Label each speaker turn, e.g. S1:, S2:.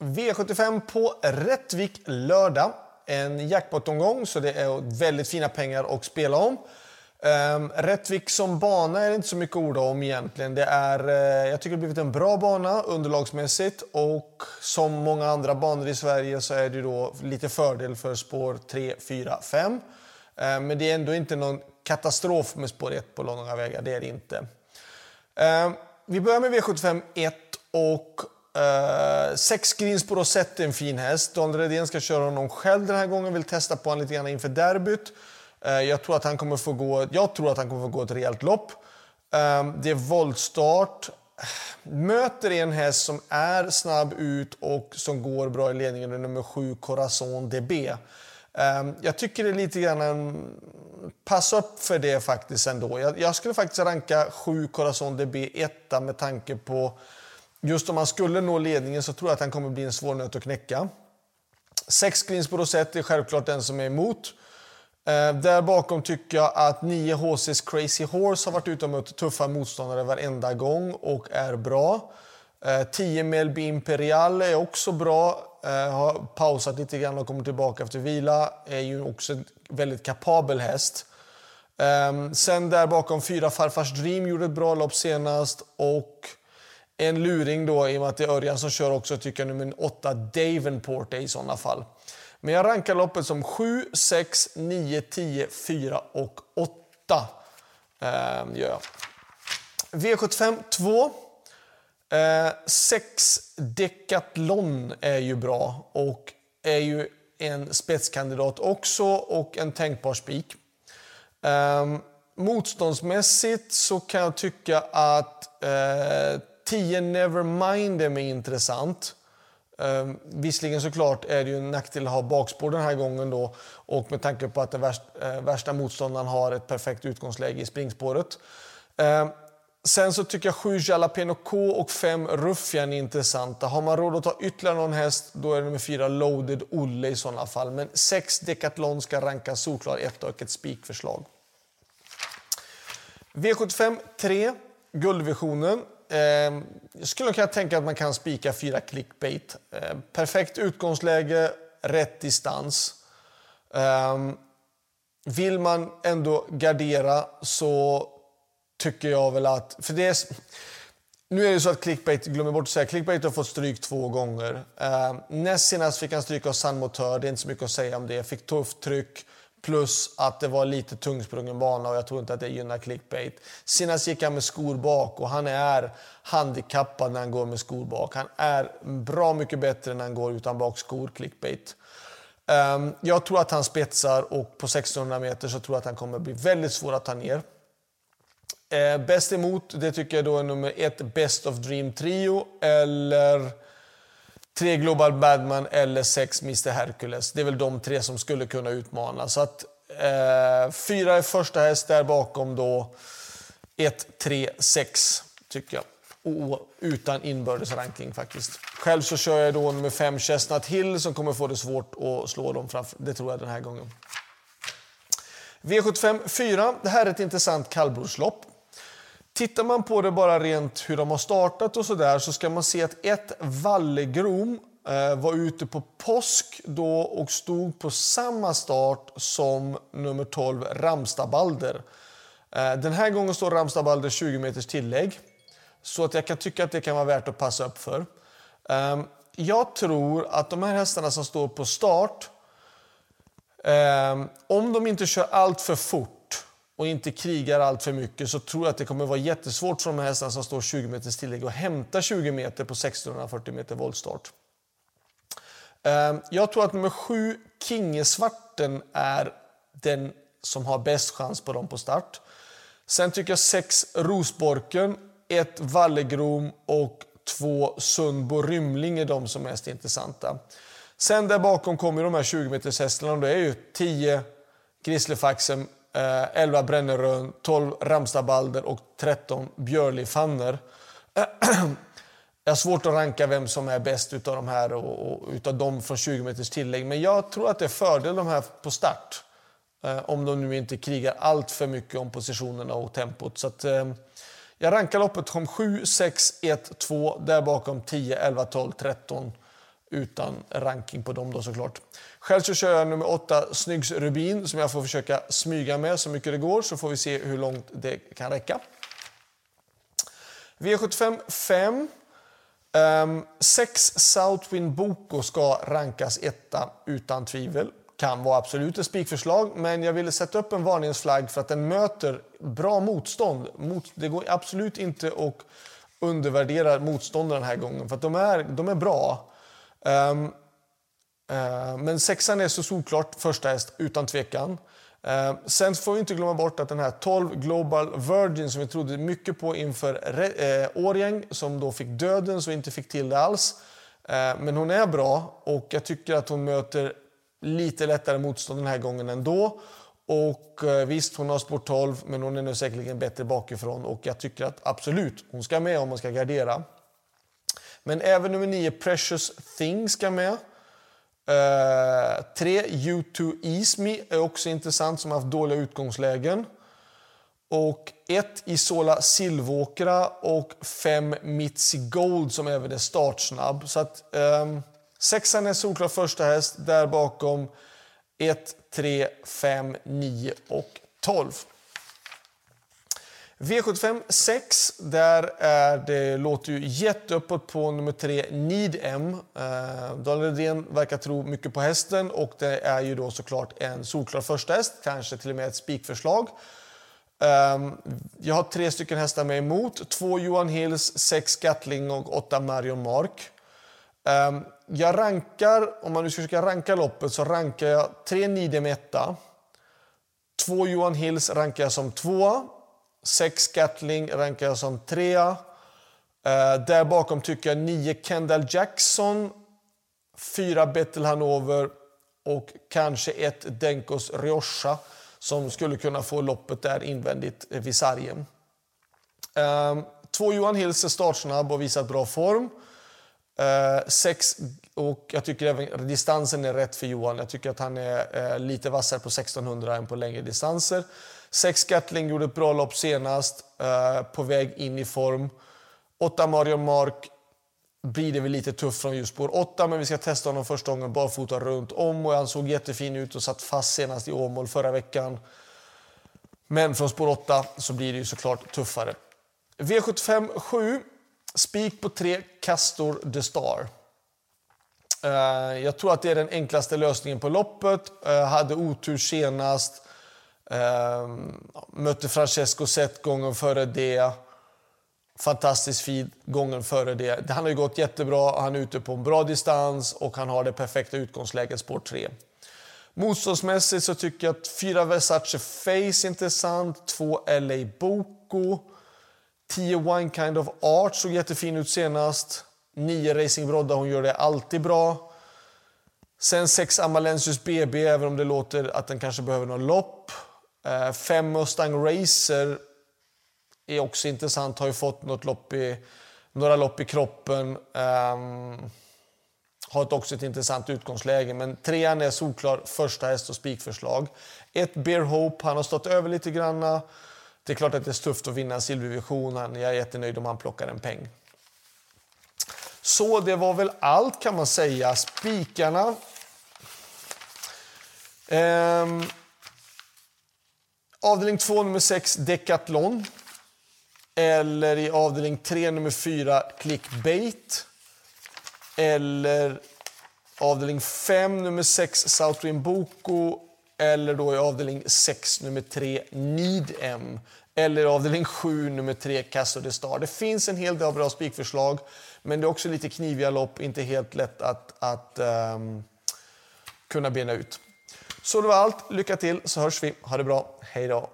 S1: V75 på Rättvik lördag. En jackpot-omgång, så det är väldigt fina pengar att spela om. Um, Rättvik som bana är det inte så mycket att orda om egentligen. Det är, uh, jag tycker det har blivit en bra bana underlagsmässigt och som många andra banor i Sverige så är det då lite fördel för spår 3, 4, 5. Uh, men det är ändå inte någon katastrof med spår 1 på långa vägar, det är det inte. Uh, vi börjar med V75 1 och Uh, sex greens på Rosette är en fin häst. Daniel Redén ska köra honom själv den här gången. Vill testa på honom lite grann inför derbyt. Uh, jag tror att han kommer få gå, jag tror att han kommer få gå ett rejält lopp. Uh, det är voltstart. Möter en häst som är snabb ut och som går bra i ledningen. Är nummer 7 Corazon DB. Ehm, jag tycker det är lite grann en... Pass upp för det faktiskt ändå. Jag, jag skulle faktiskt ranka 7 Corazon DB etta med tanke på Just om han skulle nå ledningen så tror jag att han kommer bli en svår nöt att knäcka. Sex greens på rosett är självklart den som är emot. Eh, där bakom tycker jag att 9 HC's Crazy Horse har varit ute och mött tuffa motståndare varenda gång och är bra. Eh, 10 Melby Imperial är också bra. Eh, har pausat lite grann och kommer tillbaka efter vila. Är ju också en väldigt kapabel häst. Eh, sen där bakom 4 Farfars Dream gjorde ett bra lopp senast och en luring då, i och med att det är Örjan som kör också, tycker jag nummer 8 Davenport är i sådana fall. Men jag rankar loppet som 7, 6, 9, 10, 4 och 8. Ehm, gör jag. V75 2. Ehm, 6 Decathlon är ju bra och är ju en spetskandidat också och en tänkbar spik. Ehm, motståndsmässigt så kan jag tycka att eh, 10 Nevermind är intressant. Ehm, visserligen såklart är det ju en nackdel att ha bakspår den här gången då och med tanke på att den värsta, eh, värsta motståndaren har ett perfekt utgångsläge i springspåret. Ehm, sen så tycker jag 7 Jalapeno K och 5 Ruffian är intressanta. Har man råd att ta ytterligare någon häst då är det nummer 4 Loaded Olle i sådana fall. Men 6 Decathlon ska rankas solklar 1 och ett spikförslag. V75 3, guldvisionen. Eh, jag skulle kunna tänka att man kan spika fyra clickbait. Eh, perfekt utgångsläge, rätt distans. Eh, vill man ändå gardera så tycker jag väl att... För det är, nu är det så att clickbait, glömmer bort att säga, clickbait har fått stryk två gånger. Eh, näst senast fick han stryk av San Motör, det är inte så mycket att säga om det. Fick tufft tryck. Plus att det var lite tungsprungen bana och jag tror inte att det gynnar clickbait. Senast gick han med skor bak och han är handikappad när han går med skor bak. Han är bra mycket bättre när han går utan bakskor, clickbait. Um, jag tror att han spetsar och på 1600 meter så tror jag att han kommer bli väldigt svår att ta ner. Eh, bäst emot, det tycker jag då är nummer ett, Best of Dream Trio eller tre Global Badman eller sex Mr Hercules. Det är väl de tre som skulle kunna utmana. Så att eh, fyra är första häst, där bakom då 1, 3, 6 tycker jag. Och utan inbördes ranking faktiskt. Själv så kör jag då nummer 5 Chestnut Hill som kommer få det svårt att slå dem framför. Det tror jag den här gången. V75 4. Det här är ett intressant kallblodslopp. Tittar man på det bara rent hur de har startat och så där så ska man se att ett Vallegrom eh, var ute på påsk då och stod på samma start som nummer 12 Ramstabalder. Eh, den här gången står Ramstabalder 20 meters tillägg så att jag kan tycka att det kan vara värt att passa upp för. Ehm, jag tror att de här hästarna som står på start ehm, om de inte kör allt för fort och inte krigar allt för mycket så tror jag att det kommer vara jättesvårt för de här hästarna som står 20 meters tillägg att hämta 20 meter på 1640 meter voltstart. Ehm, jag tror att nummer 7, Kingesvarten, är den som har bäst chans på dem på start. Sen tycker jag 6, Rosborken, 1, Vallegrom och 2, Sundbo Rymling är de som är mest intressanta. Sen där bakom kommer de här 20 meters hästarna. Det är ju 10 eh, 11 Brännerön, 12 Ramstabalder och 13 Björlifanner. Jag har svårt att ranka vem som är bäst utav de här och, och utav dem från 20 meters tillägg. Men jag tror att det är fördel de här på start. Eh, om de nu inte krigar allt för mycket om positionerna och tempot. Så att, eh, jag rankar loppet som 7, 6, 1, 2. Där bakom 10, 11, 12, 13 utan ranking på dem då såklart. Själv så kör jag nummer 8 Snyggs Rubin som jag får försöka smyga med så mycket det går så får vi se hur långt det kan räcka. V75 5. Um, 6 Southwind Boko ska rankas etta utan tvivel. Kan vara absolut ett spikförslag, men jag ville sätta upp en varningsflagg för att den möter bra motstånd. Det går absolut inte att undervärdera motståndaren den här gången, för de är, de är bra. Um, uh, men sexan är så solklart första häst, utan tvekan. Uh, sen får vi inte glömma bort att den här 12 Global Virgin som vi trodde mycket på inför uh, Årjäng som då fick döden så inte fick till det alls. Uh, men hon är bra och jag tycker att hon möter lite lättare motstånd den här gången ändå. Och eh, visst, hon har sport 12, men hon är nu säkerligen bättre bakifrån och jag tycker att absolut, hon ska med om man ska gardera. Men även nummer 9, Precious Thing, ska med. 3, uh, U2 Ease Me är också intressant som har haft dåliga utgångslägen. Och 1 Isola Silvåkra och 5 Mitzi Gold som även är startsnabb. Så att um, Sexan är solklar första häst, där bakom 1, 3, 5, 9 och 12. V75 6, där är det, låter ju jätteuppåt på nummer 3, Need M. Eh, Daniel Redén verkar tro mycket på hästen och det är ju då såklart en solklar första häst, kanske till och med ett spikförslag. Eh, jag har tre stycken hästar med emot. Två Johan Hills, sex Gatling och åtta Marion Mark. Eh, jag rankar, om man nu ska försöka ranka loppet, så rankar jag tre Nidem etta. Två Johan Hills rankar jag som tvåa. Sex Gatling rankar jag som trea. Eh, där bakom tycker jag nio Kendall Jackson, fyra Bettel Hanover och kanske ett Denkos Rioja som skulle kunna få loppet där invändigt vid sargen. Eh, två Johan Hills är startsnabb och visat bra form. Uh, sex, och jag tycker även distansen är rätt för Johan. Jag tycker att han är eh, lite vassare på 1600 än på längre distanser. Sex Gatling gjorde ett bra lopp senast, eh, på väg in i form. Åtta Marion Mark blir det väl lite tufft från just spår 8, men vi ska testa honom första gången barfota runt om och han såg jättefin ut och satt fast senast i Åmål förra veckan. Men från spår 8 så blir det ju såklart tuffare. V75 7 Spik på tre, Castor the Star. Eh, jag tror att det är den enklaste lösningen på loppet. Eh, hade otur senast. Ehm, mötte Francesco Zet gången före det. Fantastiskt fin gången före det. Han har ju gått jättebra, han är ute på en bra distans och han har det perfekta utgångsläget spår 3. Motståndsmässigt så tycker jag att 4 Versace Face är intressant, 2 LA Boko. 10 One Kind of Art såg jättefin ut senast. Nio Racing Brodda, hon gör det alltid bra. Sen sex Amalensius BB, även om det låter att den kanske behöver något lopp. Eh, fem Mustang Racer är också intressant, har ju fått något lopp i, några lopp i kroppen. Eh, har också ett intressant utgångsläge, men trean är solklar första häst och spikförslag. Ett Bear Hope, han har stått över lite granna. Det är klart att det är tufft att vinna en silvervision. Jag är jättenöjd om han plockar en peng. Så det var väl allt kan man säga. Spikarna. Ehm. Avdelning 2, nummer 6, Decathlon. Eller i avdelning 3, nummer 4, Clickbait. Eller avdelning 5, nummer 6, Southwind Boko eller då i avdelning 6, nummer 3, Need M. Eller avdelning 7, nummer 3, Casso de Star. Det finns en hel del bra spikförslag, men det är också lite kniviga lopp, inte helt lätt att, att um, kunna bena ut. Så det var allt. Lycka till så hörs vi. Ha det bra. Hej då!